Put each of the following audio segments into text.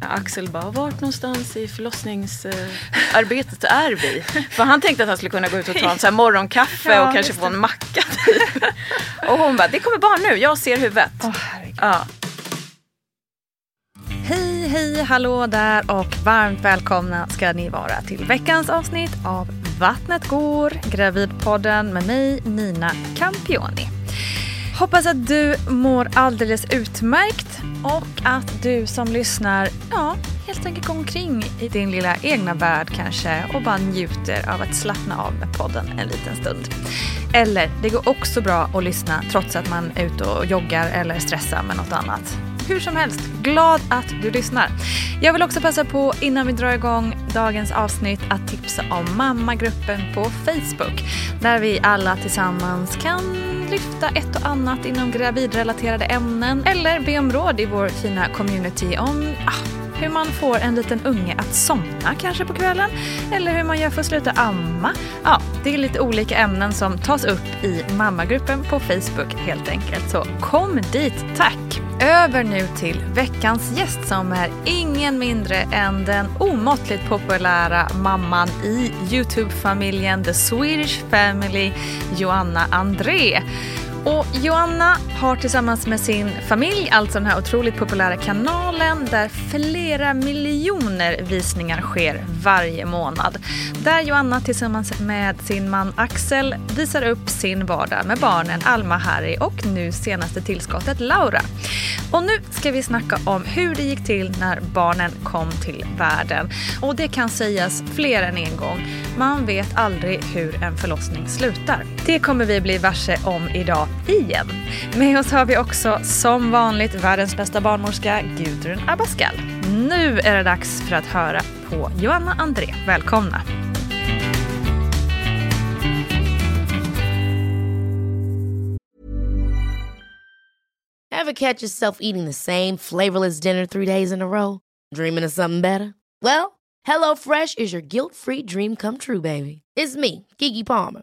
Axel bara, vart någonstans i förlossningsarbetet är vi? För han tänkte att han skulle kunna gå ut och ta en så morgonkaffe ja, och kanske få en macka typ. Och hon bara, det kommer bara nu, jag ser huvudet. Oh, ja. Hej, hej, hallå där och varmt välkomna ska ni vara till veckans avsnitt av Vattnet går, Gravidpodden med mig Nina Campioni. Hoppas att du mår alldeles utmärkt och att du som lyssnar, ja, helt enkelt går omkring i din lilla egna värld kanske och bara njuter av att slappna av med podden en liten stund. Eller, det går också bra att lyssna trots att man är ute och joggar eller stressar med något annat. Hur som helst, glad att du lyssnar. Jag vill också passa på innan vi drar igång dagens avsnitt att tipsa om mammagruppen på Facebook. Där vi alla tillsammans kan lyfta ett och annat inom gravidrelaterade ämnen eller be om råd i vår fina community om ah, hur man får en liten unge att somna kanske på kvällen eller hur man gör för att sluta amma. Ja, det är lite olika ämnen som tas upp i mammagruppen på Facebook helt enkelt. Så kom dit, tack! Över nu till veckans gäst som är ingen mindre än den omåttligt populära mamman i Youtube-familjen The Swedish Family, Joanna André. Och Joanna har tillsammans med sin familj alltså den här otroligt populära kanalen där flera miljoner visningar sker varje månad. Där Joanna tillsammans med sin man Axel visar upp sin vardag med barnen Alma, Harry och nu senaste tillskottet Laura. Och nu ska vi snacka om hur det gick till när barnen kom till världen. Och det kan sägas fler än en gång. Man vet aldrig hur en förlossning slutar. Det kommer vi bli varse om idag igen. Med oss har vi också som vanligt världens bästa barnmorska Gudrun Abascal. Nu är det dags för att höra på Joanna André. Välkomna! Have catch yourself eating the same flavorless dinner three days in a row? Dreaming of something better? Well, hello fresh is your guilt free dream come true baby. It's me, Gigi Palmer.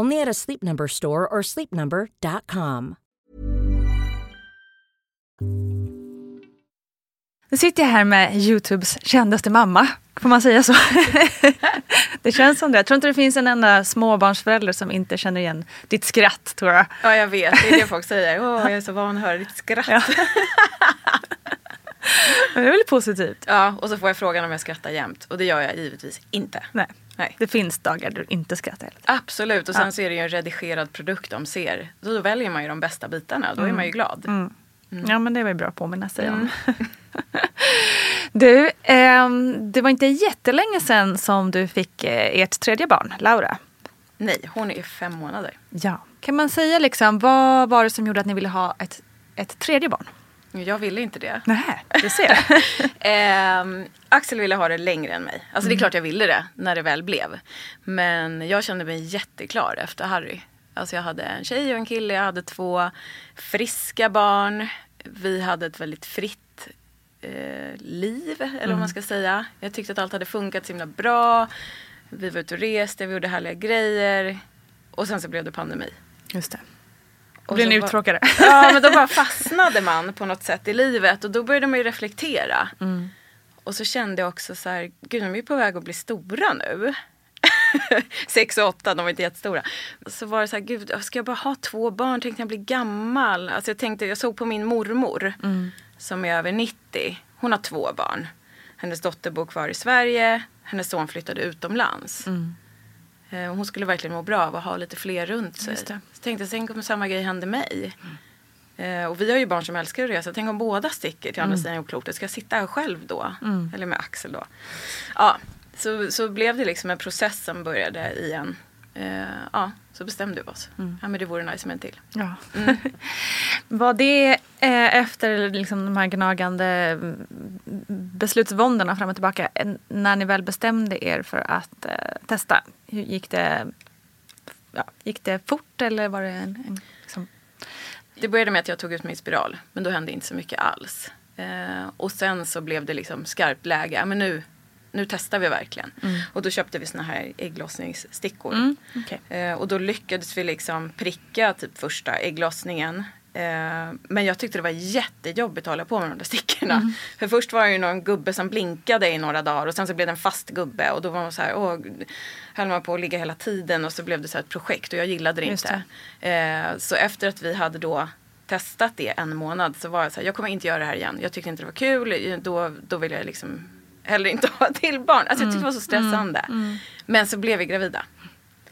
Only at a Sleep Number store or sleepnumber.com. Nu sitter jag här med Youtubes kändaste mamma. Får man säga så? det känns som det. Jag tror inte det finns en enda småbarnsförälder som inte känner igen ditt skratt tror jag. Ja, jag vet. Det är det folk säger. Åh, jag är så van att höra ditt skratt. Ja. Men det är väl positivt? Ja, och så får jag frågan om jag skrattar jämt. Och det gör jag givetvis inte. Nej. Nej. Det finns dagar du inte skrattar. Absolut, och sen Ja. så är det ju en redigerad produkt de ser. Då, då väljer man ju de bästa bitarna, då är man ju glad. Mm. Ja men det var ju bra att påminna sig om. du, ehm, det var inte jättelänge sedan som du fick eh, ert tredje barn, Laura. Nej, hon är fem månader. Ja. Kan man säga liksom, vad var det som gjorde att ni ville ha ett, ett tredje barn? Jag ville inte det. Nej, du ser. Ehm, Axel ville ha det längre än mig. Alltså det är klart jag ville det när det väl blev. Men jag kände mig jätteklar efter Harry. Alltså jag hade en tjej och en kille, jag hade två friska barn. Vi hade ett väldigt fritt eh, liv, eller vad man ska säga. Jag tyckte att allt hade funkat så himla bra. Vi var ute och reste, vi gjorde härliga grejer. Och sen så blev det pandemi. Just det. Och Blev ni bara- uttråkade? Ja, men då bara fastnade man på något sätt i livet och då började man ju reflektera. Mm. Och så kände jag också så här, gud de är ju på väg att bli stora nu. Sex och åtta, de var inte jättestora. Så var det så här, gud ska jag bara ha två barn? Tänkte jag bli gammal? Alltså jag tänkte, jag såg på min mormor Mm. som är över 90. Hon har två barn. Hennes dotter bor kvar i Sverige. Hennes son flyttade utomlands. Mm. Eh, Hon skulle verkligen må bra av att ha lite fler runt sig. Så tänkte jag, tänk om samma grej hände mig. Eh, och vi har ju barn som älskar att resa. Tänk om båda sticker till andra sidan jordklotet. Ska jag sitta här själv då? Eller med Axel då? Ja, så, så blev det liksom en process som började igen. Eh, ja, så bestämde vi oss. Ja, men det vore nice med en till. Ja. Var det eh, efter liksom de här gnagande mm, beslutsvåndorna fram och tillbaka när ni väl bestämde er för att eh, testa? Hur gick det? Ja, gick det fort eller var det en, en liksom, Det började med att jag tog ut min spiral. Men då hände inte så mycket alls. Och sen så blev det liksom skarpt läge. Men nu, nu testar vi verkligen. Och då köpte vi såna här ägglossningsstickor. Mm, okej. Eh, och då lyckades vi liksom pricka typ första ägglossningen. Eh, men jag tyckte det var jättejobbigt att hålla på med de där stickorna. Mm. För först var det ju någon gubbe som blinkade i några dagar och sen så blev det en fast gubbe och då var man så här, åh, höll man på att ligga hela tiden och så blev det så ett projekt och jag gillade det Just inte. Eh, så efter att vi hade då testat det en månad så var jag så här, jag kommer inte göra det här igen. Jag tyckte inte det var kul, då, då vill jag liksom heller inte ha till barn. Alltså jag tyckte det var så stressande. Men så blev vi gravida.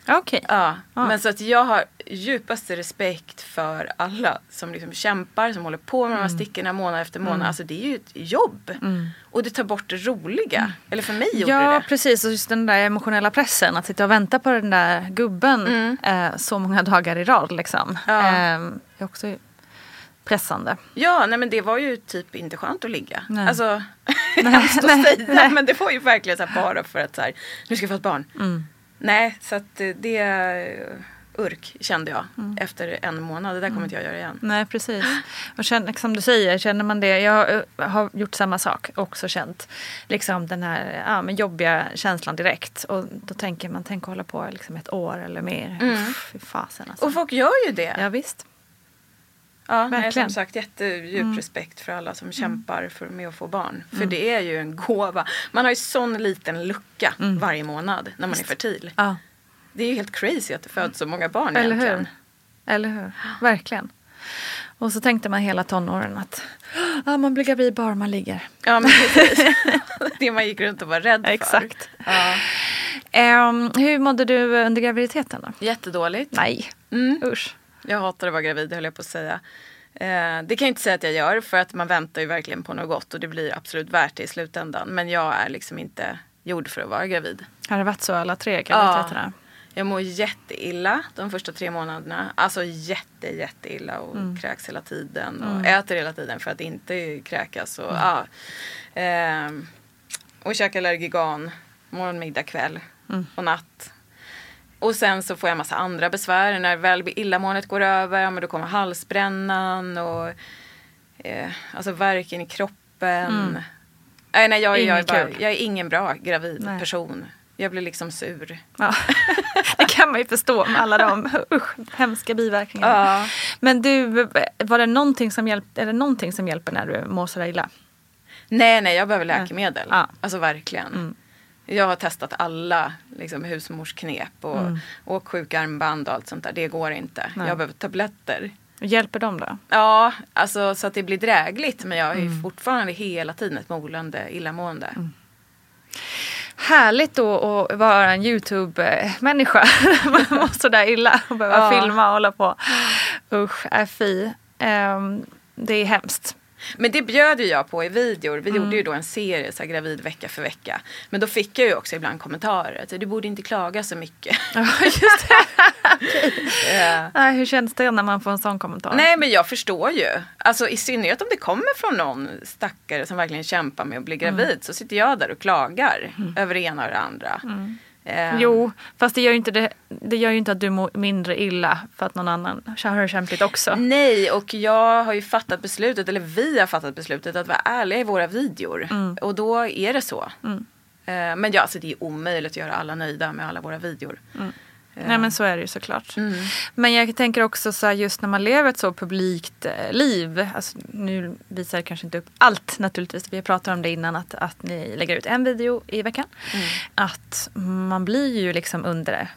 Okej. Ja, Ja. men så att jag har djupaste respekt för alla som liksom kämpar, som håller på med de här stickorna månad efter månad. Alltså det är ju ett jobb. Och det tar bort det roliga. Eller för mig gjorde Ja, det. precis. Och just den där emotionella pressen. Att sitta och vänta på den där gubben eh, så många dagar i rad. Liksom. Ja. Eh, är också pressande. Ja, nej men det var ju typ inte skönt att ligga. Nej. Alltså, hemskt att säga. nej. Men det var ju verkligen så bara för att så här, nu ska jag få ett barn. Mm. Nej, så att det urk kände jag Mm. efter en månad. Det där kommer inte jag göra igen. Nej, precis. Och känner, som du säger, känner man det. Jag eh, har gjort samma sak. Också känt liksom den här ja, men jobbiga känslan direkt. Och då tänker man, tänk hålla på liksom ett år eller mer. Uff, fy fasen alltså. Och folk gör ju det. Ja, visst. Ja, nej, Verkligen. Mm. som sagt jättedjup respekt för alla som kämpar för, med att få barn. För det är ju en gåva. Man har ju sån liten lucka Mm. varje månad när man är fertil. Ja, Det är ju helt crazy att det föds så många barn eller egentligen. hur? Eller hur? Verkligen. Och så tänkte man hela tonåren att ja, man blir gravid bara man ligger. Ja men precis. det man gick runt och var rädd för. Exakt. Ja. Ehm, hur mådde du under graviditeten då? Jättedåligt. Nej, Mm. usch. Jag hatar att vara gravid höll jag på att säga. Eh, det kan jag inte säga att jag gör för att man väntar ju verkligen på något gott och det blir absolut värt det i slutändan. Men jag är liksom inte gjord för att vara gravid. Har det varit så alla tre graviditeterna? Jag mår jätteilla de första tre månaderna. Alltså jätte, jätteilla och kräks hela tiden. Och äter hela tiden för att inte kräkas. Och, ja. Ehm, och käkar Allergigan morgon, middag, kväll och natt. Och sen så får jag massa andra besvär. När väl illamåendet går över, ja, men då kommer halsbrännan och eh, alltså värken i kroppen. Nej, nej, jag, jag, är bara, jag är ingen bra gravid Nej. person. Jag blir liksom sur. Ja. det kan man ju förstå med alla de usch, hemska biverkningarna. Ja. Men du, var det någonting som, hjälp, är det någonting som hjälper när du mår så illa? Nej, nej, jag behöver läkemedel. Ja. Alltså verkligen. Jag har testat alla liksom, husmorsknep och mm. åksjuka armband och allt sånt där. Det går inte. Nej. Jag behöver tabletter. Hjälper de då? Ja, alltså så att det blir drägligt. Men jag är ju fortfarande hela tiden ett molande illamående. Härligt då att vara en YouTube-människa. Man mår sådär illa och behöva Ja. filma och hålla på. Usch, är fy. Ehm, det är hemskt. Men det bjöd ju jag på i videor. Vi gjorde ju då en serie, så här, gravid vecka för vecka. Men då fick jag ju också ibland kommentarer. Att, du borde inte klaga så mycket. Ja, just det. Nej, hur känns det när man får en sån kommentar? Nej men jag förstår ju. Alltså i synnerhet om det kommer från någon stackare som verkligen kämpar med att bli gravid. Så sitter jag där och klagar över det ena och det andra. Eh, Jo, fast det gör ju inte, det, det gör inte att du mår mindre illa för att någon annan har det kämpigt också. Nej, och jag har ju fattat beslutet, eller vi har fattat beslutet att vara ärliga i våra videor. Och då är det så. Eh, Men ja, alltså det är omöjligt att göra alla nöjda med alla våra videor. Nej men så är det ju såklart. Men jag tänker också så här, just när man lever ett så publikt eh, liv. Alltså, nu visar jag kanske inte upp allt naturligtvis. Vi pratar om det innan att, att ni lägger ut en video i veckan. Att man blir ju liksom under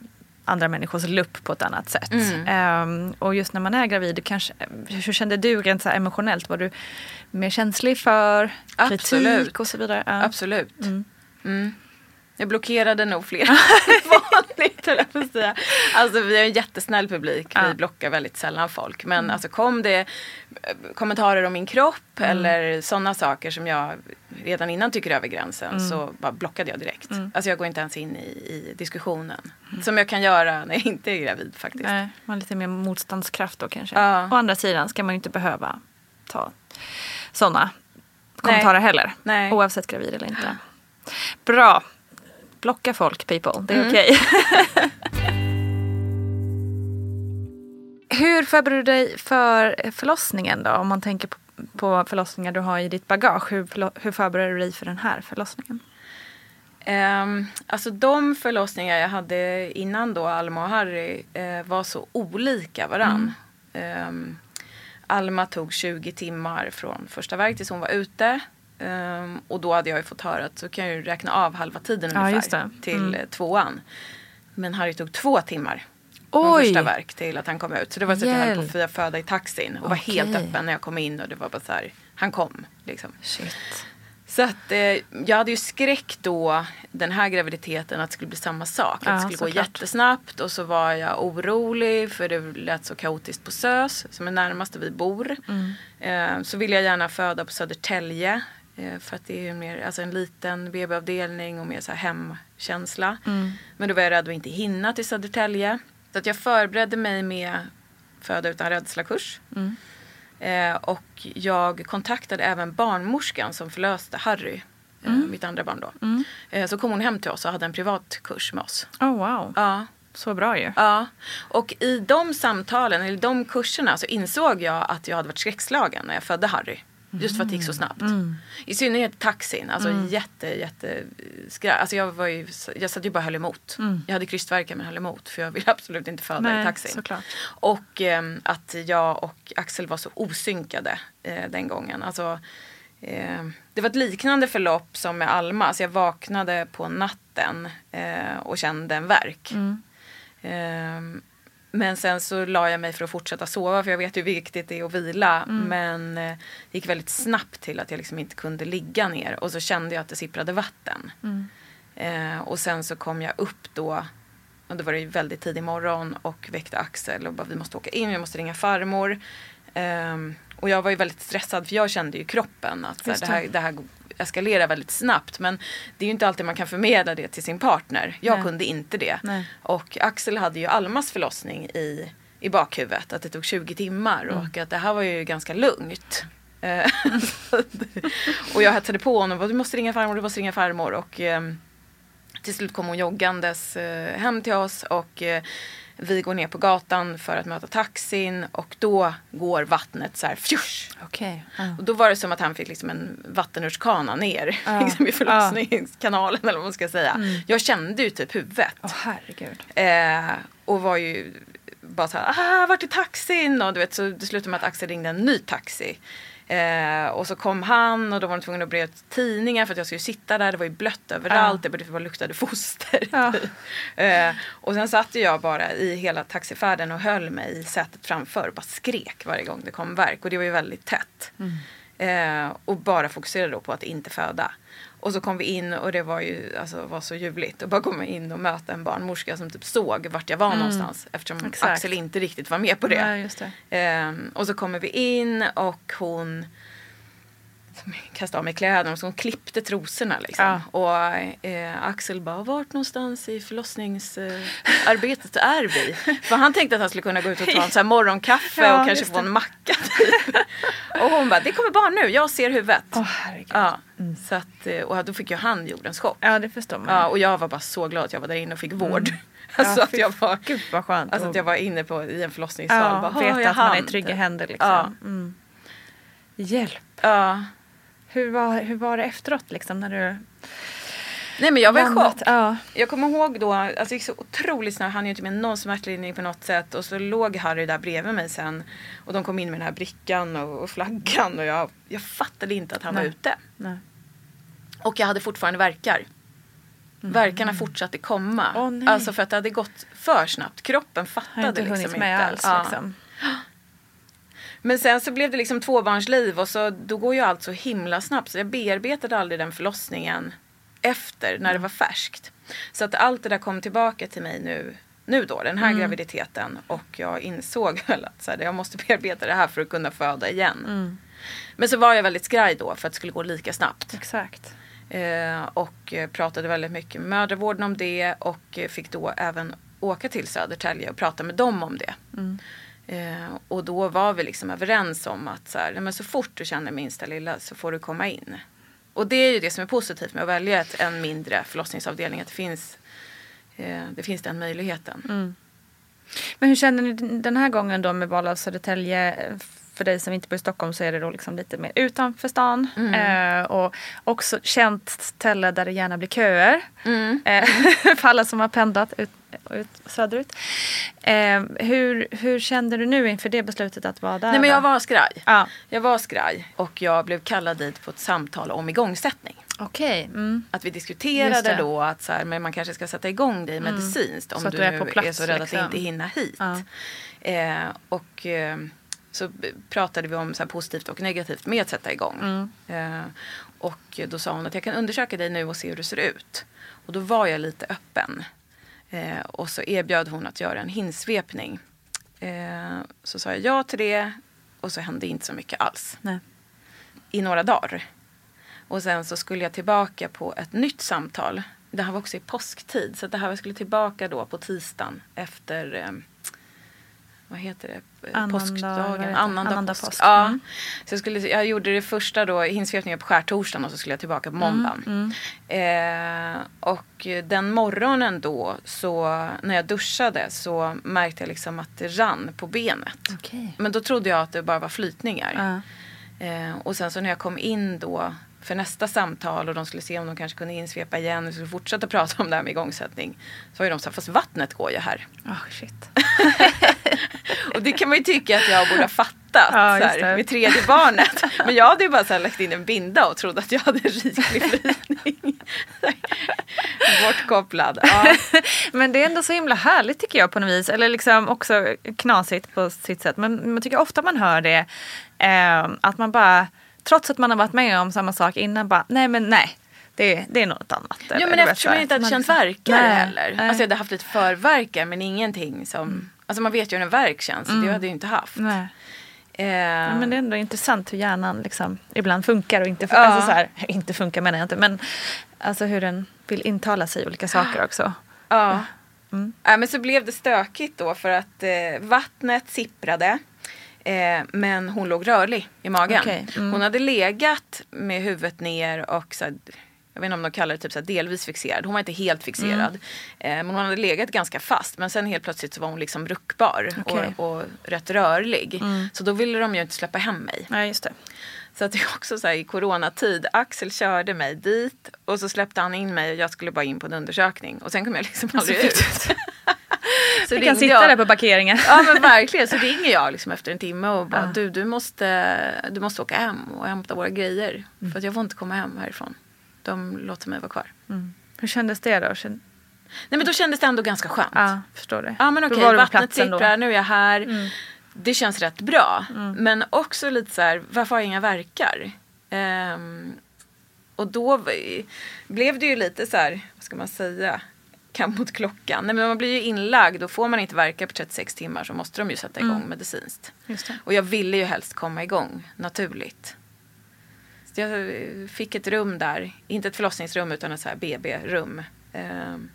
andra människors lupp på ett annat sätt. Ehm, och just när man är gravid, kanske, hur kände du rent så emotionellt? Var du mer känslig för kritik Absolut. och så vidare? Ja. Absolut. Mm. Jag blockerade nog fler än vanligt höll jag på att säga. Alltså vi har en jättesnäll publik. Vi blockar väldigt sällan folk. Men alltså kom det eh, kommentarer om min kropp eller sådana saker som jag redan innan tycker är över gränsen så bara blockade jag direkt. Alltså jag går inte ens in i, i diskussionen. Som jag kan göra när jag inte är gravid faktiskt. Nej, man har lite mer motståndskraft då kanske. Ja. Å andra sidan ska man ju inte behöva ta sådana kommentarer heller. Nej. Oavsett gravid eller inte. Bra. Blocka folk people, det är Mm. okej. Hur förbereder du dig för förlossningen då? Om man tänker på, på förlossningar du har i ditt bagage. Hur, hur förbereder du dig för den här förlossningen? Um, alltså de förlossningar jag hade innan då Alma och Harry eh, var så olika varann. Ehm, Alma tog 20 timmar från första verk tills hon var ute. Ehm, och då hade jag ju fått höra att så kan jag ju räkna av halva tiden Ja, ungefär till Mm. eh, tvåan. Men Harry tog två timmar från Oj! första verk till att han kom ut. Så det var så att jag höll på att fö- föda i taxin och var helt öppen när jag kom in och det var bara så här, han kom liksom. Shit. Så att eh, jag hade ju skräck då den här graviditeten att det skulle bli samma sak. Ja, att det skulle gå såklart. jättesnabbt och så var jag orolig för det lät så kaotiskt på SÖS som är närmast där vi bor. Mm. Eh, så ville jag gärna föda på Södertälje. Eh, för att det är mer, alltså en liten BB-avdelning och mer så hemkänsla. Mm. Men då var jag rädd att inte hinna till Södertälje. Så att jag förberedde mig med föda utan rädsla-kurs. Mm. Eh, och jag kontaktade även barnmorskan som förlöste Harry, eh, Mm. mitt andra barn då. Eh, så kom hon hem till oss och hade en privat kurs med oss. Oh wow, Ja, så bra ju. ja. Och i de samtalen, eller de kurserna, så insåg jag att jag hade varit skräckslagen när jag födde Harry. Just för att det gick så snabbt. I synnerhet taxin. Alltså jätte, jätte skra- Alltså jag var ju, jag satt ju bara och höll emot. Jag hade krystvärkar men höll emot. För jag ville absolut inte föda i Nej, taxin. såklart. Och ehm, att jag och Axel var så osynkade eh, den gången. Alltså, eh, det var ett liknande förlopp som med Alma. Alltså jag vaknade på natten eh, och kände en värk. Ehm, men sen så la jag mig för att fortsätta sova för jag vet hur viktigt det är att vila. Men eh, det gick väldigt snabbt till att jag liksom inte kunde ligga ner. Och så kände jag att det sipprade vatten. Eh, och sen så kom jag upp då. Och då var det väldigt tidig morgon och väckte Axel och bara vi måste åka in, vi måste ringa farmor. Ehm, och jag var ju väldigt stressad för jag kände ju kroppen att här, Just det, här, det här eskalerar väldigt snabbt. Men det är ju inte alltid man kan förmedla det till sin partner. Jag Nej. kunde inte det. Nej. Och Axel hade ju Almas förlossning i, i bakhuvudet. Att det tog 20 timmar och att det här var ju ganska lugnt. Eh, och jag hetsade på honom du måste ringa farmor, du måste ringa farmor. Och ehm, till slut kom hon joggandes eh, hem till oss och eh, vi går ner på gatan för att möta taxin och då går vattnet så här fjush. Okej. Och då var det som att han fick liksom en vattenrutschkana ner liksom i förlossningskanalen eller vad man ska säga. Jag kände ju typ huvudet. Åh herregud. Eh, och var ju bara så här, ah, vart är taxin? Och du vet, så det slutade med att Axel ringde en ny taxi. Eh, och så kom han och då var de tvungna att bre ut tidningar för att jag skulle sitta där. Det var ju blött överallt. Ja. Det bara luktade foster. Ja. eh, och sen satt jag bara i hela taxifärden och höll mig i sätet framför och bara skrek varje gång det kom verk. Och det var ju väldigt tätt. Eh, och bara fokuserade då på att inte föda. Och så kom vi in och det var ju alltså, var så ljuvligt. Och bara komma in och möta en barnmorska som typ såg vart jag var någonstans. Eftersom Exakt. Axel inte riktigt var med på det. Ja, det. Ehm, och så kommer vi in och hon kastade av mig kläderna och så hon klippte trosorna liksom. Och eh, Axel bara, vart någonstans i förlossningsarbetet är vi? För han tänkte att han skulle kunna gå ut och ta en så här morgonkaffe Ja, och kanske få en macka typ. Och hon bara, det kommer barn nu, jag ser huvudet. Herregud. Ja, så att, eh, och då fick ju han jordens chock. Ja det förstår man. Ja, och jag var bara så glad att jag var där inne och fick vård. Alltså Ja, att jag var, Gud vad skönt. alltså att jag var inne på, i en förlossningssal. ja, bara, "Åh, veta att man är i hann", trygga händer liksom. Ja. Mm. Hjälp. Ja. Hur var, hur var det efteråt liksom när du Nej men jag var i chock. Ja. Jag kommer ihåg då, alltså det gick så otroligt snabbt, han ju inte med någon smärtlindring på något sätt och så låg Harry där bredvid mig sen och de kom in med den här brickan och, och flaggan och jag, jag fattade inte att han var Nej. ute. Nej. Och jag hade fortfarande verkar. Verkarna fortsatte komma. Mm. Nej. alltså för att det hade gått för snabbt. Kroppen fattade inte liksom hunnit med inte. alls Ja. liksom. Men sen så blev det liksom tvåbarnsliv och så då går ju allt så himla snabbt så jag bearbetade aldrig den förlossningen efter när det var färskt. Så att allt det där kom tillbaka till mig nu, nu då, den här graviditeten och jag insåg väl att så här, jag måste bearbeta det här för att kunna föda igen. Men så var jag väldigt skraj då för att det skulle gå lika snabbt. Exakt. Eh, och eh, pratade väldigt mycket med mödravården om det och eh, fick då även åka till Södertälje och prata med dem om det. Eh, och då var vi liksom överens om att så, här, "Nej, men så fort du känner minsta lilla så får du komma in. Och det är ju det som är positivt med att välja ett, en mindre förlossningsavdelning. Att det finns, eh, det finns den möjligheten. Men hur känner ni den här gången då med val av Södertälje? För dig som inte bor i Stockholm så är det då liksom lite mer utanför stan. Eh, och också känt ställe där det gärna blir köer. Eh, för alla som har pendlat ut, ut, söderut. Eh, hur, hur kände du nu inför det beslutet att vara där? Nej men jag var skraj. Ja. Jag var skraj och jag blev kallad dit på ett samtal om igångsättning. Okej. Mm. Att vi diskuterade. Mm. då att så här, men man kanske ska sätta igång dig medicinskt om Så du, du är på plats, är så rädd liksom. att inte hinna hit. Ja. Eh, och eh, så pratade vi om så positivt och negativt med att sätta igång. Mm. Eh, och då sa hon att jag kan undersöka dig nu och se hur det ser ut. Och då var jag lite öppen. Eh, och så erbjöd hon att göra en hinsvepning. Eh, så sa jag ja till det och så hände inte så mycket alls Nej. i några dagar. Och sen så skulle jag tillbaka på ett nytt samtal. Det här var också i påsktid. Så det här jag skulle tillbaka då på tisdagen efter eh, vad heter det? Annandag, vad Påskdagen. Annandag påsk. påsk. Ja. Mm. Så jag, skulle, jag gjorde det första då, hinsvepningen på skärtorsdagen och så skulle jag tillbaka på måndagen. Eh, och den morgonen då, så när jag duschade så märkte jag liksom att det rann på benet. Okej. Men då trodde jag att det bara var flytningar. Eh, och sen så när jag kom in då för nästa samtal och de skulle se om de kanske kunde insvepa igen och skulle fortsätta prata om det här med igångsättning. Så var ju de så här, fast vattnet går ju här. Oh, shit. Och det kan man ju tycka att jag borde ha fattat Ja, så här, med tredje barnet. Men jag hade ju bara så här, lagt in en binda och trodde att jag hade riklig flytning. Bortkopplad. Ja. Men det är ändå så himla härligt tycker jag på något vis. Eller liksom också knasigt på sitt sätt. Men man tycker ofta man hör det. Eh, att man bara, trots att man har varit med om samma sak innan, bara nej men nej. Det, det är något annat. Ja Eller men eftersom jag inte hade känt liksom- verkar Nej, heller. nej. Mm. Alltså jag hade haft lite förverkar men ingenting som... Alltså man vet ju hur en verk känns. Det hade jag ju inte haft. Nej. Eh, Ja, men det är ändå intressant hur hjärnan liksom ibland funkar och inte funkar. Ja. Alltså så här, inte funkar menar jag inte. Men alltså hur den vill intala sig olika saker också. Ja. Mm. ja. Men så blev det stökigt då för att eh, vattnet sipprade. Eh, men hon låg rörlig i magen. Okej, mm. Hon hade legat med huvudet ner och så här, jag vet inte om de kallar det typ så delvis fixerad. Hon var inte helt fixerad. Mm. Eh, men hon hade legat ganska fast. Men sen helt plötsligt så var hon liksom ruckbar. Mm. och, och rätt rörlig. Så då ville de ju inte släppa hem mig. Nej just det. Så att det är också så här i coronatid. Axel körde mig dit och så släppte han in mig och jag skulle bara in på en undersökning. Och sen kom jag liksom aldrig ut. Så Vi kan sitta jag- där på parkeringen. Ja men verkligen. Så ringer jag liksom efter en timme och bara Ja. du, du, måste, du måste åka hem och hämta våra grejer. Mm. För att jag får inte komma hem härifrån. De låter mig vara kvar. Hur kändes det då? Känn... Nej men då kändes det ändå ganska skönt. Ja, förstår det. Ja men okej, på vattnet sipprar, nu är jag här. Det känns rätt bra. Men också lite så här, varför har jag inga verkar? Ehm, och då blev det ju lite så här, vad ska man säga? Kamp mot klockan. Nej, men man blir ju inlagd och får man inte verka på 36 timmar så måste de ju sätta igång medicinskt. Just det. Och jag ville ju helst komma igång naturligt. Så jag eh, fick ett rum där, inte ett förlossningsrum utan ett så här BB-rum. Ehm,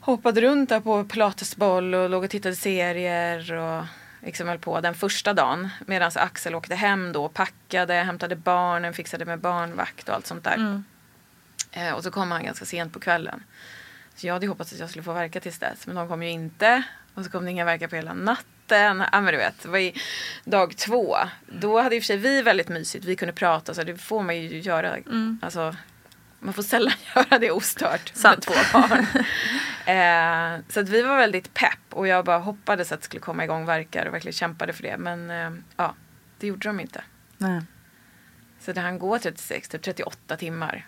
hoppade runt där på pilatesboll och låg och tittade serier och liksom höll på den första dagen. Medan Axel åkte hem då, packade, hämtade barnen, fixade med barnvakt och allt sånt där. Eh, och så kom han ganska sent på kvällen. Så jag hade hoppats att jag skulle få verka tills dess. Men de kom ju inte. Och så kom det inga verkar på hela natten. Ja men du vet, det var i dag två. Då hade i och för sig vi väldigt mysigt. Vi kunde prata, så det får man ju göra. Alltså, man får sällan göra det ostört med Sant. två barn. eh, så att vi var väldigt pepp. Och jag bara hoppades att det skulle komma igång verkar och verkligen kämpade för det. Men eh, ja, det gjorde de inte. Nej. Så det hann gå 36, typ 38 timmar.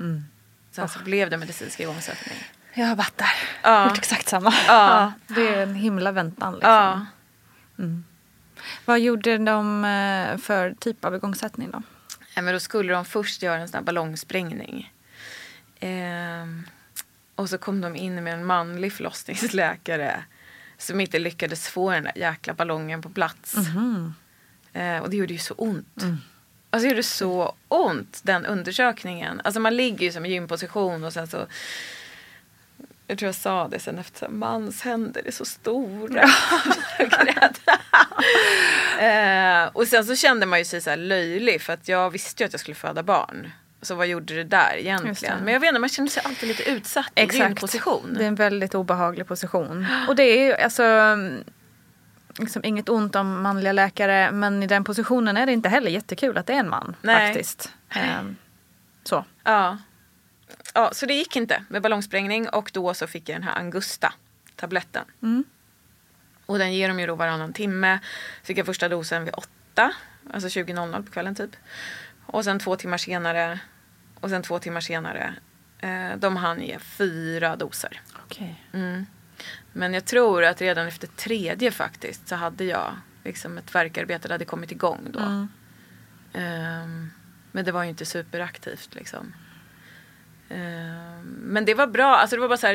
Sen så blev det medicinsk igångsättning. Jag har varit där. Ja. Gjort exakt samma. Ja. Det är en himla väntan. Liksom. Ja. Vad gjorde de eh, för typ av igångsättning då? Ja, men då skulle de först göra en sån ballongsprängning. Ehm, och så kom de in med en manlig förlossningsläkare som inte lyckades få den där jäkla ballongen på plats. Eh, och det gjorde ju så ont. Alltså det gjorde så ont den undersökningen. Alltså man ligger ju som i gymposition och sen så jag tror jag sa det sen efter, mans händer är så stora. Eh, och sen så kände man ju sig så löjlig för att jag visste ju att jag skulle föda barn. Så vad gjorde det där egentligen? det. Men jag vet inte, man känner sig alltid lite utsatt i gynposition. Det är en väldigt obehaglig position. Och det är ju alltså liksom inget ont om manliga läkare men i den positionen är det inte heller jättekul att det är en man Nej. faktiskt. Ehm, så. Ja. ja, så det gick inte med ballongsprängning och då så fick jag den här Angusta-tabletten. Och den ger de ju då varannan timme. Fick jag första dosen vid åtta, alltså 20.00 på kvällen typ. Och sen två timmar senare och sen två timmar senare. Eh, de hann ge fyra doser. Okej. Mm. Men jag tror att redan efter tredje faktiskt så hade jag liksom ett verkarbete, det hade kommit igång då. Ehm, men det var ju inte superaktivt liksom. Ehm, men det var bra, alltså det var bara så här,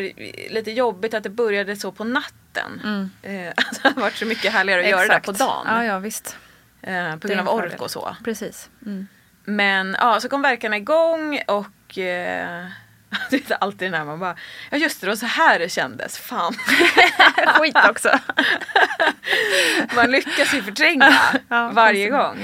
lite jobbigt att det började så på natten. Uh, alltså det har varit så mycket härligare att göra det på dagen. Ja, ja visst. eh, på grund av ork och så. Precis. Mm. Men ja, så kom verkarna igång och eh, det är alltid den här man bara, ja just det, det var så här det kändes, fan. Skit också. Man lyckas ju förtränga Ja, varje gång.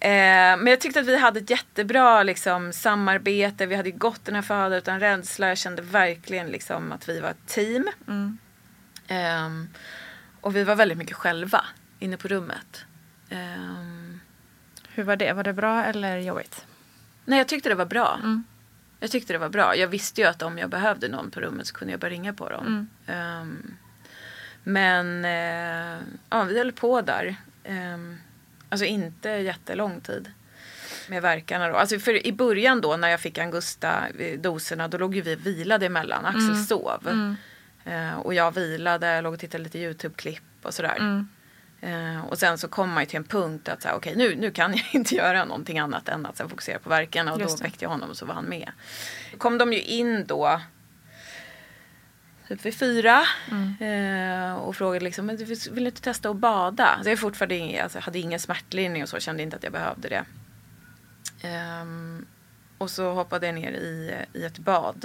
Eh, men jag tyckte att vi hade ett jättebra liksom, samarbete. Vi hade ju gått den här föda utan rädsla. Jag kände verkligen liksom, att vi var ett team. Mm. Ehm, och vi var väldigt mycket själva inne på rummet. Ehm, Hur var det? Var det bra eller jobbigt? nej, jag tyckte det var bra. Mm. Jag tyckte det var bra. Jag visste ju att om jag behövde någon på rummet så kunde jag bara ringa på dem. Ehm, men eh, ja, vi höll på där. Um, alltså inte jättelång tid. Med verkarna då. Alltså för i början då när jag fick Angusta-doserna då låg ju vi vilade emellan. Axel sov. Eh, och jag vilade, låg och tittade lite YouTube-klipp och sådär. Eh, och sen så kom man ju till en punkt att säga, okej nu, nu kan jag inte göra någonting annat än att sen fokusera på verkarna. Och då väckte jag honom och så var han med. kom de ju in då typ vid fyra eh, och frågade liksom, men du vill vill du inte testa att bada? Alltså jag fortfarande ing- alltså, hade ingen smärtlindring och så, kände inte att jag behövde det. Ehm, och så hoppade jag ner i, i ett bad.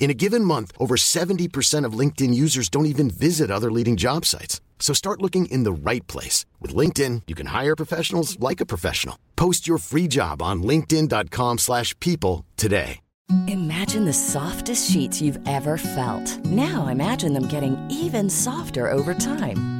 In a given month, over 70% of LinkedIn users don't even visit other leading job sites. So start looking in the right place. With LinkedIn, you can hire professionals like a professional. Post your free job on linkedin.com slash people today. Imagine the softest sheets you've ever felt. Now imagine them getting even softer over time.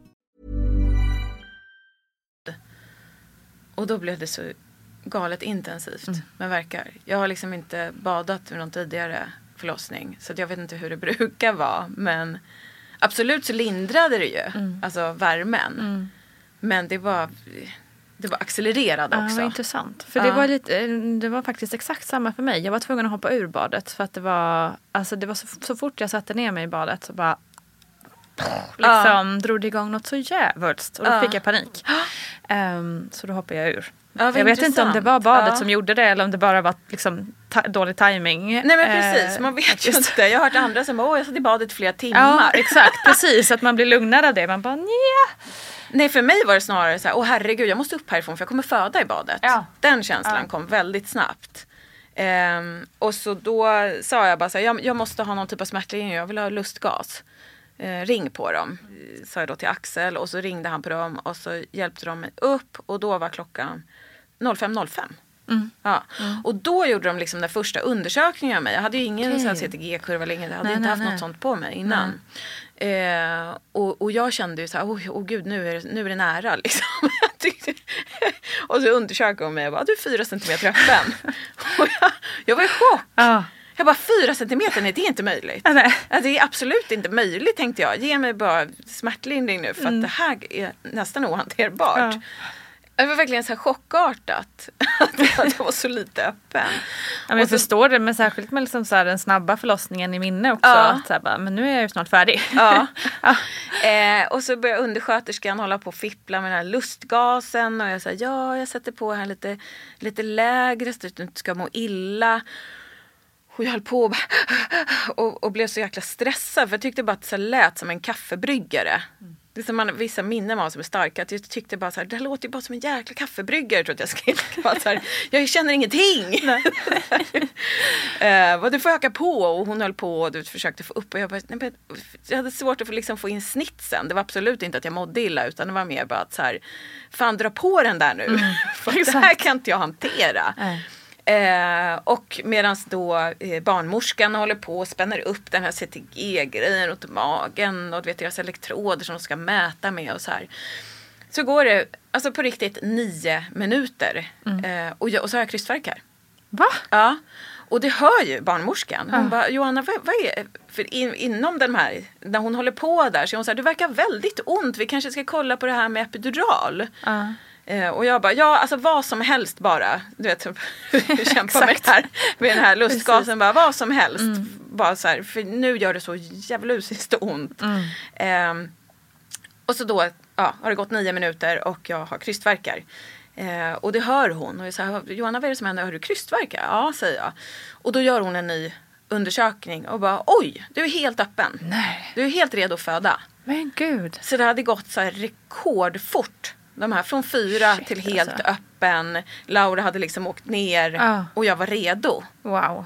Och då blev det så galet intensivt med verkar. Jag har liksom inte badat med någon tidigare förlossning. Så jag vet inte hur det brukar vara. Men absolut så lindrade det ju. Alltså värmen. Men det var, det var accelererad Ja, också. vad intressant. För Ja. det, var lite, det var faktiskt exakt samma för mig. Jag var tvungen att hoppa ur badet. För att det var, alltså det var så, så fort jag satte ner mig i badet så bara liksom drog det igång något så jävligt. Och då Ja. fick jag panik. Ehm, så då hoppade jag ur. Ja, jag vet inte om det var intressant. badet Ja. som gjorde det eller om det bara var liksom, ta- dålig timing. Nej men precis, man vet ju inte. Jag har hört andra som åh jag satt i badet flera Ja, timmar. exakt. Precis, att man blir lugnare av det. Man bara nja. Nej för mig var det snarare så här, åh herregud jag måste upp härifrån för jag kommer föda i badet. Ja. Den känslan Ja. kom väldigt snabbt. Ehm, och så då sa jag bara så här, jag, jag måste ha någon typ av smärtlindring, jag vill ha lustgas. Eh, ring på dem, sa jag då till Axel och så ringde han på dem och så hjälpte de mig upp och då var klockan 05.05. Ja. Och då gjorde de liksom den första undersökningen av mig. Jag hade ju ingen okay. CTG-kurva eller inget. Jag hade Nej, inte nej, haft nej. något sånt på mig innan. Eh, och, och jag kände ju så här, oj oh, gud nu är, det, nu är det nära liksom. Och så undersökte hon mig och bara, du är fyra centimeter öppen. jag, jag var i chock. Ja. Jag bara, fyra centimeter, nej det är inte möjligt. Ja, nej. Ja, det är absolut inte möjligt tänkte jag. Ge mig bara smärtlindring nu för att det här är nästan ohanterbart. Mm. Ja. Det var verkligen så här chockartat att jag var så lite öppen. Ja, jag så- förstår det, men särskilt med liksom så den snabba förlossningen i minne också. Ja. Att så här bara, men nu är jag ju snart färdig. Ja. Eh, och så började undersköterskan hålla på och fippla med den här lustgasen och jag sa ja jag sätter på här lite, lite lägre så att du inte ska må illa. Och jag höll på och, bara, och, och blev så jäkla stressad för jag tyckte bara att det lät som en kaffebryggare. Det är som man, vissa minnen var som är starka. Att jag tyckte bara så här, det här låter ju bara som en jäkla kaffebryggare. Tror jag, skrev. Här, jag känner ingenting. och du får öka på och hon höll på och du försökte få upp. Och jag, bara, nej, men, jag hade svårt att få, liksom, få in snitsen. Det var absolut inte att jag mådde illa utan det var mer bara att så här, fan dra på den där nu. För det här kan inte jag hantera. Nej. Eh, och medan då eh, barnmorskan håller på och spänner upp den här CTG-grejen runt magen och du vet deras elektroder som de ska mäta med och så här. Så går det alltså på riktigt nio minuter eh, och, jag, och så har jag krystvärkar. Va? Ja. Och det hör ju barnmorskan. Hon Ja. bara, Johanna vad, vad är För in, inom den här, när hon håller på där så är hon så här, du verkar väldigt ont. Vi kanske ska kolla på det här med epidural. Ja. Eh, och jag bara, ja alltså vad som helst bara. Du vet, kämpa med, det här, med den här lustgasen. Bara, vad som helst. Bara så här, för nu gör det så djävulusiskt ont. Ehm, och så då ja, har det gått nio minuter och jag har krystvärkar. Eh, och det hör hon. Och jag säger, Johanna vad är det som händer? Har du krystvärkar? Ja, säger jag. Och då gör hon en ny undersökning och bara oj, du är helt öppen. Nej. Du är helt redo att föda. Men gud. Så det hade gått så här rekordfort. De här från fyra Shit, till helt alltså. öppen. Laura hade liksom åkt ner Ja. och jag var redo. Wow.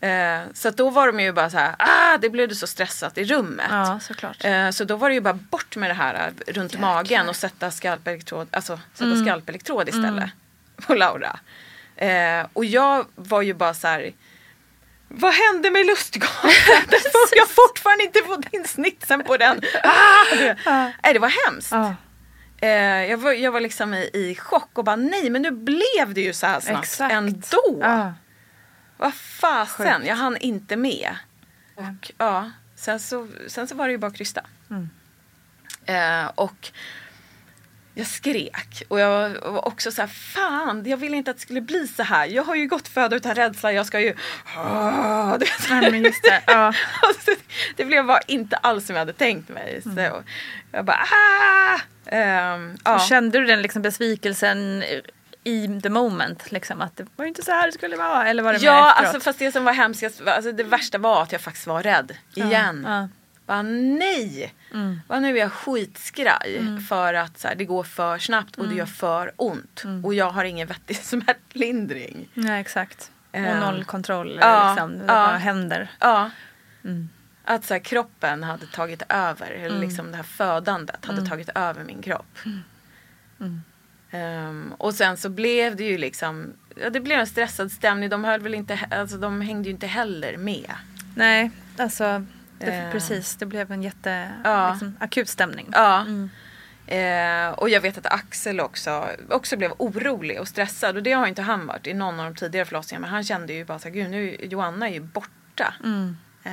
Eh, så då var de ju bara så här, ah, det blev det så stressat i rummet. Ja, såklart. Eh, så då var det ju bara bort med det här eh, runt magen och sätta skalpelektrod, alltså sätta Mm. skalpelektrod istället. På Laura. Eh, och jag var ju bara så här, vad hände med lustgasen? jag har fortfarande inte fått in snitsen på den. Ah! Det, nej, det var hemskt. Ja. Eh, jag, var, jag var liksom i, i chock och bara nej men nu blev det ju så här snabbt Exakt. ändå. Ja. Vad fasen, Sjukt. jag hann inte med. Och ja, sen så, sen så var det ju bara att krysta. Mm. Eh, och jag skrek och jag var också så här, fan jag ville inte att det skulle bli så här. Jag har ju gått föda utan rädsla, jag ska ju... Ah. Ja, men just det. Ja. Alltså, det blev bara inte alls som jag hade tänkt mig. Så Mm. jag bara ah! Ehm, ja. Kände du den liksom besvikelsen i the moment? Liksom, att det var ju inte så här det skulle vara? Eller var det Ja, alltså fast det som var hemskast, var- alltså det värsta var att jag faktiskt var rädd igen. Ja. Bara, nej! Mm. Bara, nu är jag skitskraj för att så här, det går för snabbt och det gör för ont. Mm. Och jag har ingen vettig smärtlindring. Nej, exakt. Och Eh, noll kontroll. ja, liksom. Det ja. bara händer. Ja. Mm. Att så här, kroppen hade tagit över, eller Mm. liksom det här födandet hade Mm. tagit över min kropp. Mm. Ehm, och sen så blev det ju liksom, ja, det blev en stressad stämning. De höll väl inte, alltså de hängde ju inte heller med. Nej, alltså det, Eh. precis. Det blev en jätte Ja. liksom, akut stämning. Ja. Mm. Eh, och jag vet att Axel också, också blev orolig och stressad. Och det har inte han varit i någon av de tidigare förlossningarna. Men han kände ju bara så här, gud nu Joanna är ju borta. Mm. Eh,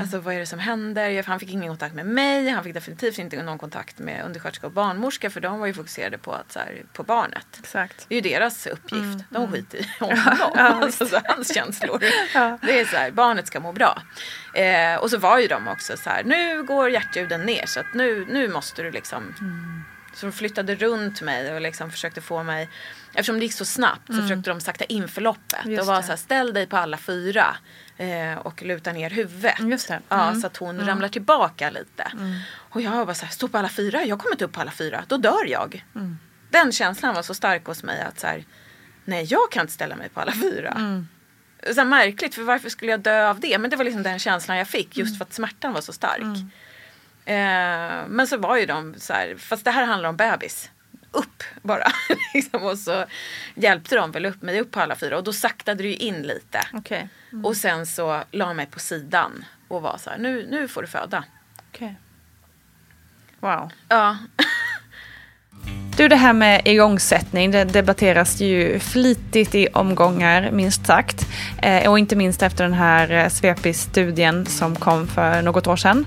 Alltså vad är det som händer? Han fick ingen kontakt med mig. Han fick definitivt inte någon kontakt med undersköterska och barnmorska. För de var ju fokuserade på, att, så här, på barnet. Exakt. Det är ju deras uppgift. Mm, De mm. skiter i honom. Ja, alltså, så hans känslor. Ja. Det är så här, barnet ska må bra. Eh, och så var ju de också så här, nu går hjärtljuden ner så att nu, nu måste du liksom. Så de flyttade runt mig och liksom försökte få mig, eftersom det gick så snabbt så Mm. försökte de sakta in förloppet. Just och var det. så här, ställ dig på alla fyra eh, och luta ner huvudet. Det. Ja, Mm. så att hon Mm. ramlar tillbaka lite. Mm. Och jag var bara så här, stå på alla fyra, jag kommer inte upp på alla fyra, då dör jag. Mm. Den känslan var så stark hos mig att så här, nej jag kan inte ställa mig på alla fyra. Mm. Så märkligt, för varför skulle jag dö av det? Men det var liksom den känslan jag fick just för att smärtan var så stark. Mm. Eh, men så var ju de så här, fast det här handlar om bebis. Upp bara. liksom, och så hjälpte de väl upp mig upp på alla fyra och då saktade det ju in lite. Okej. Mm. Och sen så la mig på sidan och var så här, nu, nu får du föda. Okej. Wow. Ja. Du, det här med igångsättning, det debatteras ju flitigt i omgångar, minst sagt. Eh, och inte minst efter den här eh, Svepis-studien som kom för något år sedan.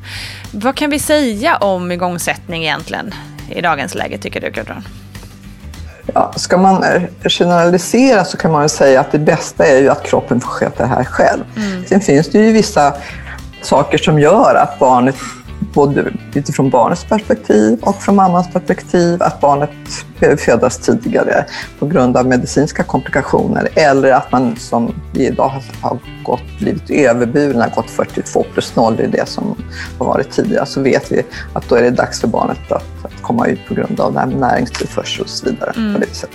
Vad kan vi säga om igångsättning egentligen i dagens läge, tycker du Gudrun? Ja, ska man generalisera så kan man säga att det bästa är ju att kroppen får sköta det här själv. Mm. Sen finns det ju vissa saker som gör att barnet, både utifrån barnets perspektiv och från mammans perspektiv, att barnet behöver födas tidigare på grund av medicinska komplikationer eller att man som vi idag har- har gått, blivit överburna, gått 42 plus 0, det är det som har varit tidigare, så vet vi att då är det dags för barnet att, att komma ut på grund av med näringstillförsel och så vidare. Mm. På det viset.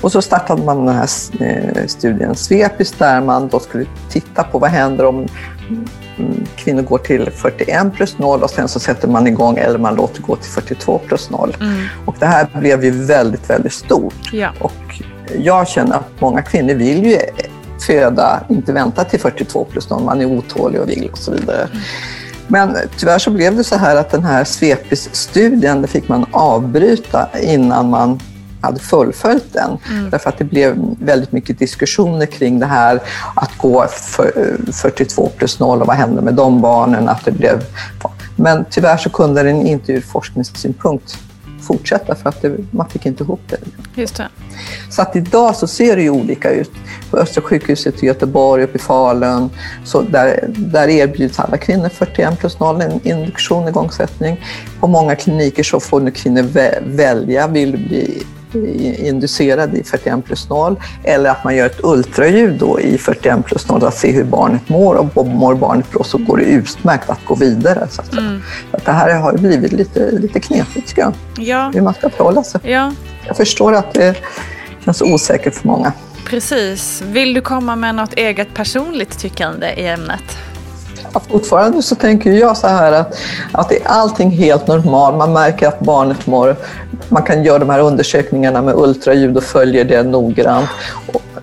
Och så startade man den här eh, studien Svepis där man då skulle titta på vad händer om kvinnor går till 41 plus 0 och sen så sätter man igång eller man låter gå till 42 plus 0. Mm. Och det här blev ju väldigt, väldigt stort. Ja. Och jag känner att många kvinnor vill ju föda, inte vänta till 42 plus någon, man är otålig och vill och så vidare. Men tyvärr så blev det så här att den här Svepis-studien, det fick man avbryta innan man hade fullföljt den. Mm. Därför att det blev väldigt mycket diskussioner kring det här att gå för, 42 plus 0 och vad hände med de barnen? Att det blev... Men tyvärr så kunde den inte ur forskningssynpunkt fortsätta för att det, man fick inte ihop det. Just det. Så att idag så ser det ju olika ut. På Östra sjukhuset i Göteborg, uppe i Falun, så där, där erbjuds alla kvinnor 41 plus 0 en induktion igångsättning. På många kliniker så får nu kvinnor välja, vill du bli inducerad i 41 plus 0 eller att man gör ett ultraljud då i 41 plus 0 att se hur barnet mår och mår barnet bra så går det utmärkt att gå vidare. Så att, mm. att det här har blivit lite, lite knepigt tycker jag. Ja. Hur man ska förhålla sig. Ja. Jag förstår att det känns osäkert för många. Precis. Vill du komma med något eget personligt tyckande i ämnet? Fortfarande så tänker jag så här att, att är allting helt normalt. Man märker att barnet mår man kan göra de här undersökningarna med ultraljud och följer det noggrant.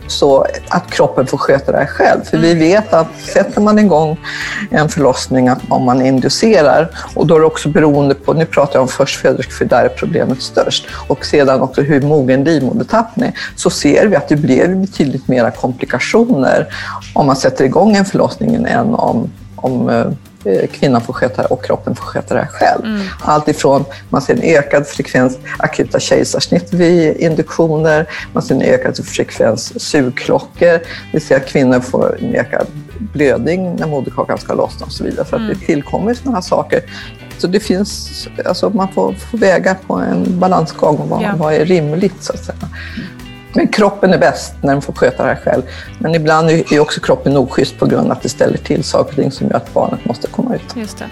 Så att kroppen får sköta det här själv. För vi vet att sätter man igång en förlossning om man inducerar och då är det också beroende på, nu pratar jag om förstföderskor för där är problemet störst, och sedan också hur mogen livmodertappen är, så ser vi att det blir betydligt mera komplikationer om man sätter igång en förlossning än om, om eh, kvinnan får sköta det och kroppen får sköta det själv. Mm. Allt ifrån man ser en ökad frekvens akuta kejsarsnitt vid induktioner, man ser en ökad frekvens sugklockor, vill säga att kvinnor får en ökad blödning när moderkakan ska lossna och så vidare. Så mm. att det tillkommer sådana här saker. Så det finns, alltså man får, får väga på en balansgång vad, ja. vad är rimligt så att säga. Men kroppen är bäst när den får sköta det här själv. Men ibland är också kroppen oschysst på grund av att det ställer till saker och ting som gör att barnet måste komma ut. Just det.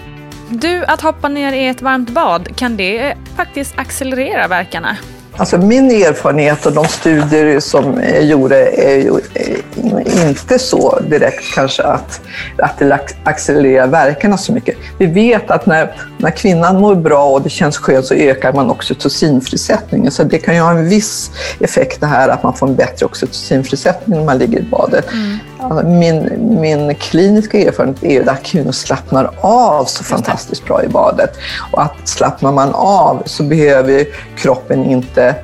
Du, att hoppa ner i ett varmt bad, kan det faktiskt accelerera verkarna? Alltså min erfarenhet och de studier som är gjorda är ju eh, inte så direkt kanske att, att det accelererar verkarna så mycket. Vi vet att när, när kvinnan mår bra och det känns skönt så ökar man oxytocinfrisättningen. Så det kan ju ha en viss effekt det här att man får en bättre oxytocinfrisättning när man ligger i badet. Mm. Alltså min, min kliniska erfarenhet är att kvinnor slappnar av så fantastiskt bra i badet. Och att slappnar man av så behöver kroppen inte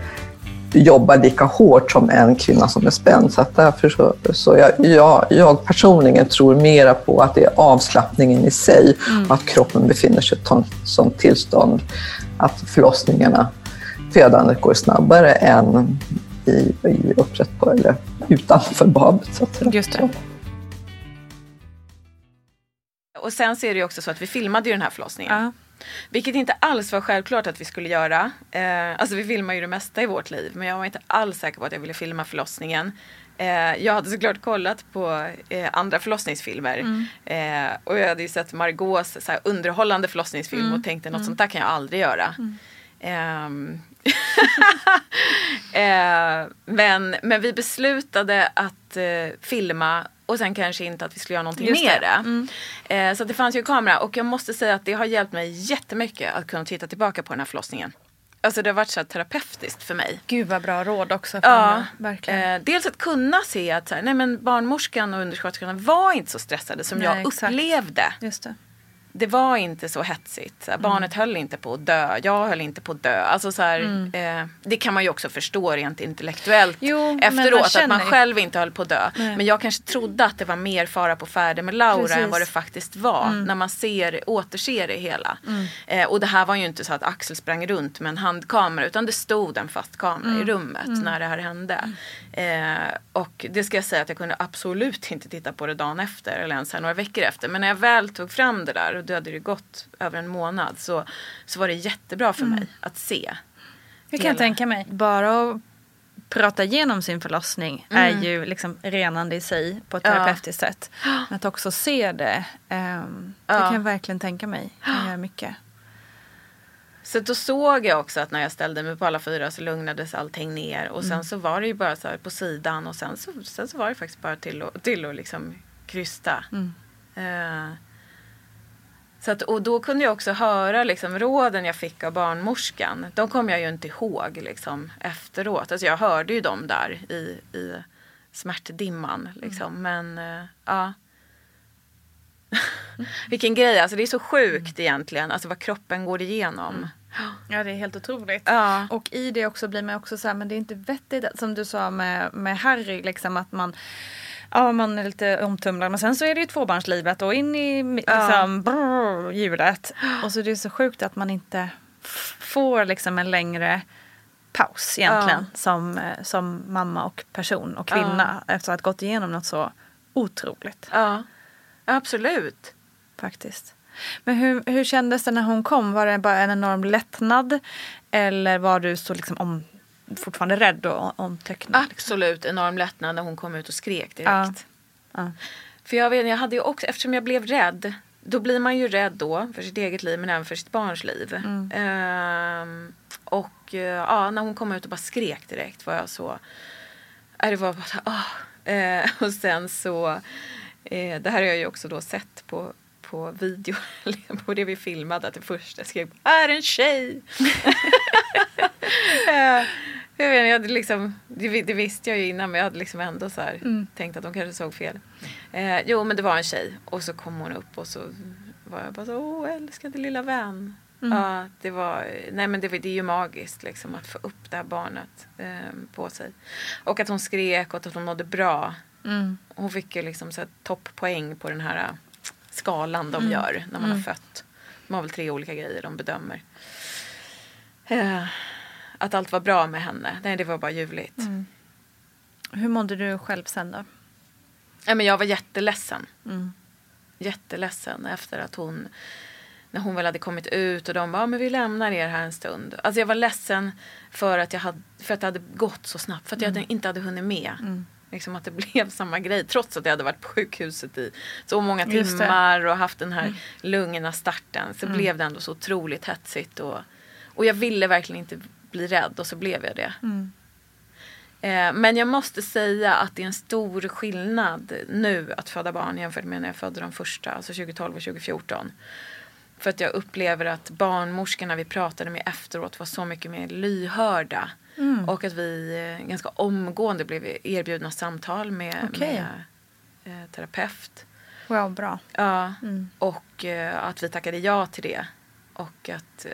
jobba lika hårt som en kvinna som är spänd. Så därför så, så jag, jag, jag personligen tror mera på att det är avslappningen i sig mm. och att kroppen befinner sig i ett sådant tillstånd att förlossningarna, födandet går snabbare än i, i upprätt på eller utanför badet. Så att Just det. Och sen så är det ju också så att vi filmade ju den här förlossningen. Uh. Vilket inte alls var självklart att vi skulle göra. Eh, alltså vi filmar ju det mesta i vårt liv men jag var inte alls säker på att jag ville filma förlossningen. Eh, jag hade såklart kollat på eh, andra förlossningsfilmer mm. eh, och jag hade ju sett Margaux så underhållande förlossningsfilm mm. och tänkte något mm. sånt där kan jag aldrig göra. Eh, men, men vi beslutade att eh, filma och sen kanske inte att vi skulle göra någonting Just med det. Mm. Eh, så det fanns ju kamera och jag måste säga att det har hjälpt mig jättemycket att kunna titta tillbaka på den här förlossningen. Alltså det har varit så terapeutiskt för mig. Gud vad bra råd också. För ja, verkligen. Eh, dels att kunna se att så här, nej men barnmorskan och undersköterskan var inte så stressade som nej, jag upplevde. Just det det var inte så hetsigt. mm. Barnet höll inte på att dö. Jag höll inte på att dö. Alltså så här, mm. eh, det kan man ju också förstå rent intellektuellt jo, efteråt. Man att man själv inte höll på att dö. Nej. Men jag kanske trodde att det var mer fara på färde med Laura Precis. än vad det faktiskt var. Mm. När man ser, återser det hela. Mm. Eh, och det här var ju inte så att Axel sprang runt med en handkamera. Utan det stod en fast kamera i mm. rummet mm. när det här hände. Eh, och det ska jag säga att jag kunde absolut inte titta på det dagen efter. Eller ens några veckor efter. Men när jag väl tog fram det där och då hade det gått över en månad så, så var det jättebra för mm. mig att se. Det kan jag tänka mig. Bara att prata igenom sin förlossning mm. är ju liksom renande i sig på ett terapeutiskt ja. sätt. Men att också se det, um, ja. det kan jag verkligen tänka mig kan göra mycket. Så då såg jag också att när jag ställde mig på alla fyra så lugnades allting ner och sen mm. så var det ju bara så här på sidan och sen så, sen så var det faktiskt bara till att, till liksom krysta. Mm. Uh, Så att, och då kunde jag också höra liksom, råden jag fick av barnmorskan. De kom jag ju inte ihåg liksom, efteråt. Alltså, jag hörde ju dem där i, i smärtdimman. Liksom. Men uh, ja. Vilken grej, alltså det är så sjukt egentligen. Alltså vad kroppen går igenom. Ja det är helt otroligt. Ja. Och i det också blir man också så här, men det är inte vettigt som du sa med, med Harry liksom att man Ja man är lite omtumlad men sen så är det ju tvåbarnslivet och in i liksom, brrr, hjulet. Och så är det så sjukt att man inte får liksom en längre paus egentligen Ja. som, eh, som mamma och person och kvinna efter att ha gått igenom något så otroligt. Ja, absolut. Faktiskt. Men hur, hur kändes det när hon kom? Var det bara en enorm lättnad? Eller var du så liksom om, fortfarande rädd och omtöcknad? Absolut enorm lättnad när hon kom ut och skrek direkt. Ja. För jag, vet, jag hade ju också, eftersom jag blev rädd, då blir man ju rädd då för sitt eget liv men även för sitt barns liv. Mm. Ehm, och eh, ja, när hon kom ut och bara skrek direkt var jag så, äh, det var bara så, ah. Eh, och sen så, eh, det här har jag ju också då sett på på video, på det vi filmade, att det första skrev är en tjej. Eh, jag vet, jag hade liksom, det, det visste jag ju innan men jag hade liksom ändå så här Mm. tänkt att de kanske såg fel. Eh, jo men det var en tjej och så kom hon upp och så var jag bara så åh älskade lilla vän. Mm. Ja, det var, nej men det, det är ju magiskt liksom att få upp det här barnet eh, på sig. Och att hon skrek och att hon mådde bra. Mm. Hon fick ju liksom topppoäng på den här skalan de Mm. gör när man Mm. har fött. De har väl tre olika grejer de bedömer. Eh, att allt var bra med henne. Nej, det var bara ljuvligt. Mm. Hur mådde du själv sen då? Ja, men jag var jätteledsen. Mm. Jätteledsen efter att hon när hon väl hade kommit ut och de bara, "Ja, men vi lämnar er här en stund. Alltså jag var ledsen för att, jag hade, för att det hade gått så snabbt. För att jag Mm. hade, inte hade hunnit med. Mm. Liksom att det blev samma grej. Trots att jag hade varit på sjukhuset i så många timmar och haft den här lugna starten. Så Mm. blev det ändå så otroligt hetsigt. Och, och jag ville verkligen inte bli rädd och så blev jag det. Mm. Eh, men jag måste säga att det är en stor skillnad nu att föda barn jämfört med när jag födde de första, alltså 2012 och 2014. För att jag upplever att barnmorskorna vi pratade med efteråt var så mycket mer lyhörda. Mm. Och att vi eh, ganska omgående blev erbjudna samtal med, Okej. med eh, terapeut. Wow, bra. Ja, Mm. och eh, att vi tackade ja till det. Och att eh,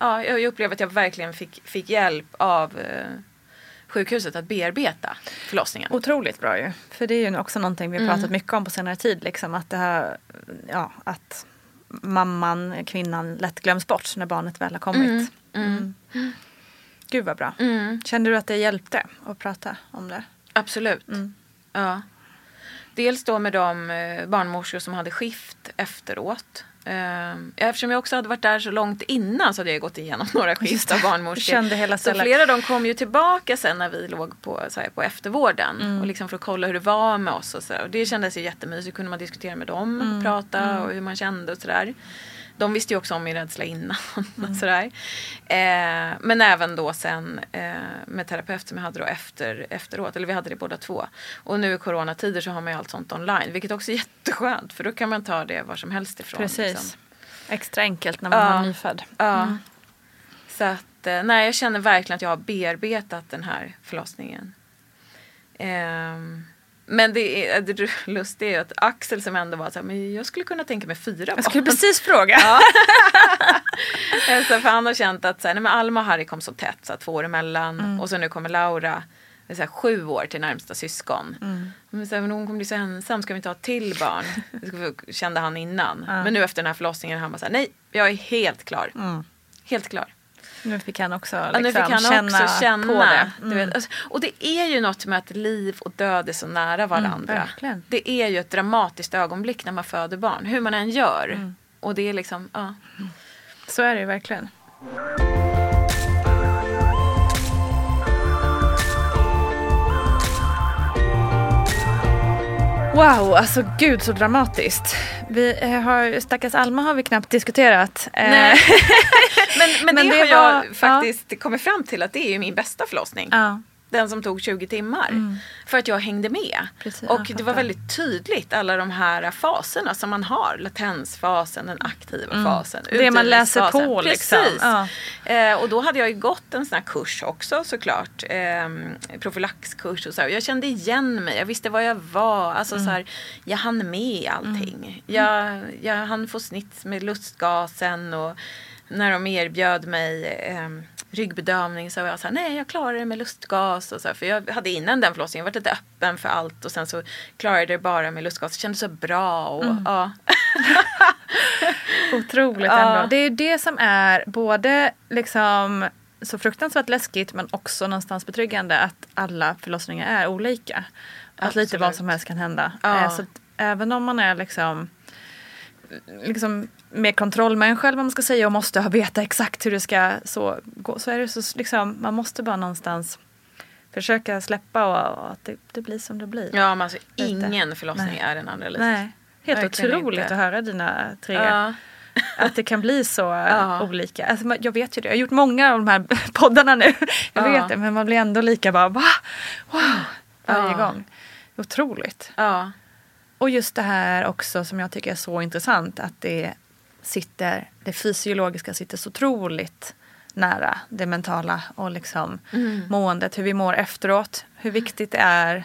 ja, jag upplever att jag verkligen fick, fick hjälp av eh, sjukhuset att bearbeta förlossningen. Otroligt bra ju. För det är ju också någonting vi har Mm. pratat mycket om på senare tid. Liksom, att, det här, ja, att mamman, kvinnan lätt glöms bort när barnet väl har kommit. Mm. Mm. Gud vad bra. Mm. Kände du att det hjälpte att prata om det? Absolut. Mm. Ja. Dels då med de eh, barnmorskor som hade skift efteråt. Eh, eftersom jag också hade varit där så långt innan så hade jag gått igenom några av barnmorskor. Du kände hela så flera av dem kom ju tillbaka sen när vi låg på, så här, på eftervården. Mm. Och liksom för att kolla hur det var med oss och så. Och det kändes ju jättemysigt. kunde man diskutera med dem, Mm. prata Mm. och hur man kände och sådär. De visste ju också om min rädsla innan. och sådär. Eh, men även då sen eh, med terapeut som jag hade då efter, efteråt. Eller vi hade det båda två. Och nu i coronatider så har man ju allt sånt online. Vilket också är jätteskönt. För då kan man ta det var som helst ifrån. Precis. liksom. Extra enkelt när man Ja. har nyfödd. Ja. Mm. Så att, eh, nej jag känner verkligen att jag har bearbetat den här förlossningen. Ehm, men det, är, det lustiga är ju att Axel som ändå var så här, men jag skulle kunna tänka mig fyra Jag skulle barn. precis fråga. Ja. alltså, för han har känt att så här, nej, men Alma och Harry kom så tätt, så här, två år emellan. Mm. Och så nu kommer Laura, det är så här, sju år till närmsta syskon. Mm. Men, så här, men hon kommer bli så ensam, ska vi inte ha ett till barn? Det kände han innan. Ja. Men nu efter den här förlossningen han bara så här, nej, jag är helt klar. Mm. Helt klar. Nu fick han också Ja, liksom, nu fick han känna, också känna. på det. Mm. vet, alltså, och det är ju något med att liv och död är så nära varandra. verkligen. det är ju ett dramatiskt ögonblick när man föder barn. Hur man än gör. Mm. Och det är liksom, ja. Så är det ju verkligen. Wow, alltså gud så dramatiskt. Vi eh, har, stackars Alma har vi knappt diskuterat. Eh, Nej. men, men, Men det, det har jag var- faktiskt kommit fram till att det är min bästa förlossning. ja. Den som tog 20 timmar. För att jag hängde med. Precis, och det var väldigt tydligt alla de här faserna som man har. Latensfasen, den aktiva Mm. fasen. Det man läser på, liksom. Precis. Ja. Eh, och då hade jag ju gått en sån här kurs också såklart. Eh, profylaxkurs och så. här. Jag kände igen mig, jag visste vad jag var. Alltså Mm. så här, jag hann med allting. Jag, jag hann få snitt med lustgasen och när de erbjöd mig eh, ryggbedövning så var jag så här, nej jag klarar det med lustgas. Och så här, för jag hade innan den förlossningen varit lite öppen för allt och sen så klarade jag det bara med lustgas. Det kändes så bra. Och, Mm. ja. Otroligt Ja. ändå. Det är det som är både liksom så fruktansvärt läskigt men också någonstans betryggande att alla förlossningar är olika. Att lite vad som helst kan hända. Ja. Eh, Så även om man är liksom liksom med kontrollmänniska eller vad man ska säga och måste ha veta exakt hur det ska så gå så är det så liksom man måste bara någonstans försöka släppa och, och att det, det blir som det blir. ja, men alltså Lite. ingen förlossning Nej. är den andra lik. Nej. Helt Verkligen otroligt inte. att höra dina tre Ja. att det kan bli så Ja. olika. Alltså, jag vet ju det, jag har gjort många av de här poddarna nu. Jag Ja. vet det, men man blir ändå lika bara va? Wow! Varje Ja. gång. Otroligt. Ja. Och just det här också som jag tycker är så intressant att det sitter, det fysiologiska sitter så otroligt nära det mentala och liksom Mm. måendet, hur vi mår efteråt, hur viktigt det är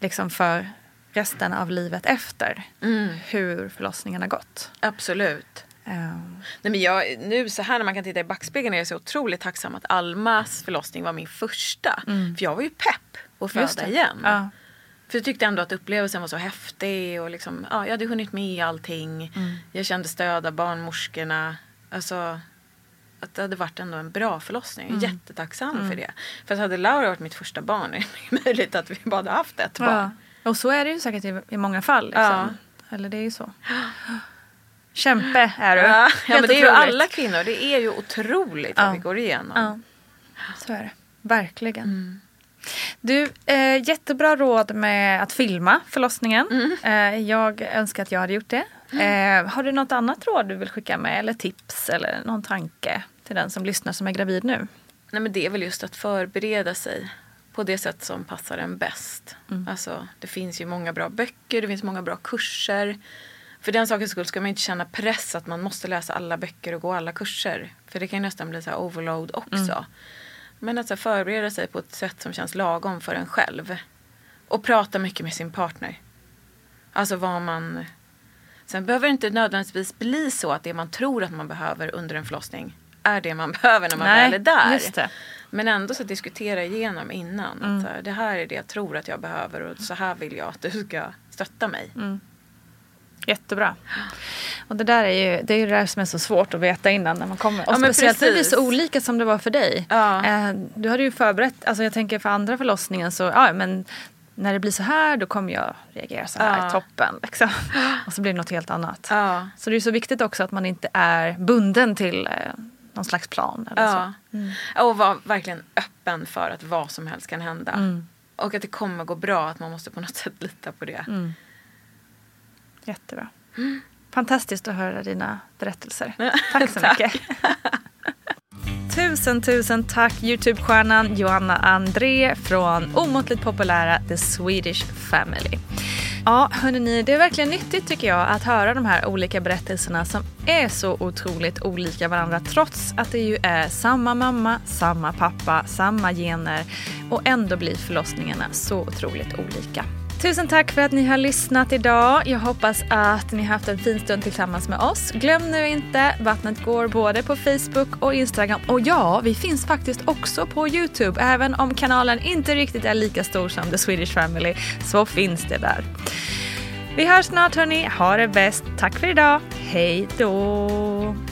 liksom för resten av livet efter Mm. hur förlossningen har gått. Absolut. Ehm, Nej, men jag, nu så här när man kan titta i backspegeln är jag så otroligt tacksam att Almas förlossning var min första. För jag var ju pepp att föda igen. Ja. För jag tyckte ändå att upplevelsen var så häftig och liksom, ja, jag hade hunnit med allting. Jag kände stöd av barnmorskorna. Alltså, att det hade varit ändå en bra förlossning. Jag är jättetacksam för det. För att hade Laura varit mitt första barn är det möjligt att vi bara hade haft ett barn. Ja. Och så är det ju säkert i, i många fall. Liksom. Ja. Eller det är ju så. Kämpe är du. Ja, ja men det är ju alla kvinnor. Det är ju otroligt Ja. vad vi går igenom. Ja, så är det. Verkligen. Mm. Du, eh, jättebra råd med att filma förlossningen. Mm. Eh, jag önskar att jag hade gjort det. Eh, har du något annat råd du vill skicka med? Eller tips eller någon tanke till den som lyssnar som är gravid nu? Nej men det är väl just att förbereda sig på det sätt som passar en bäst. Alltså, det finns ju många bra böcker, det finns många bra kurser. För den sakens skull ska man inte känna press att man måste läsa alla böcker och gå alla kurser. För det kan ju nästan bli så overload också. Men att så förbereda sig på ett sätt som känns lagom för en själv. Och prata mycket med sin partner. Alltså vad man... Sen behöver det inte nödvändigtvis bli så att det man tror att man behöver under en förlossning är det man behöver när man Nej, väl är där. Men ändå så diskutera igenom innan. Att så här, det här är det jag tror att jag behöver och så här vill jag att du ska stötta mig. Jättebra. Och det där är ju det, är ju det där som är så svårt att veta innan när man kommer. Och Ja, speciellt när det blir så olika som det var för dig. Ja. Eh, du hade ju förberett, alltså jag tänker för andra förlossningen så, ja men när det blir så här då kommer jag reagera så här, Ja. toppen. Liksom. Och så blir det något helt annat. Ja. Så det är så viktigt också att man inte är bunden till eh, någon slags plan. Eller Ja. så. Och vara verkligen öppen för att vad som helst kan hända. Mm. Och att det kommer gå bra, att man måste på något sätt lita på det. Mm. Jättebra. Fantastiskt att höra dina berättelser. Tack så Tack. mycket. Tusen, tusen tack Youtube-stjärnan Johanna André från omåttligt populära The Swedish Family. Ja, hörni, det är verkligen nyttigt tycker jag att höra de här olika berättelserna som är så otroligt olika varandra trots att det ju är samma mamma, samma pappa, samma gener och ändå blir förlossningarna så otroligt olika. Tusen tack för att ni har lyssnat idag. Jag hoppas att ni har haft en fin stund tillsammans med oss. Glöm nu inte, Vattnet går både på Facebook och Instagram. Och ja, vi finns faktiskt också på Youtube. Även om kanalen inte riktigt är lika stor som The Swedish Family så finns det där. Vi hörs snart hörni. Ha det bäst. Tack för idag. Hej då!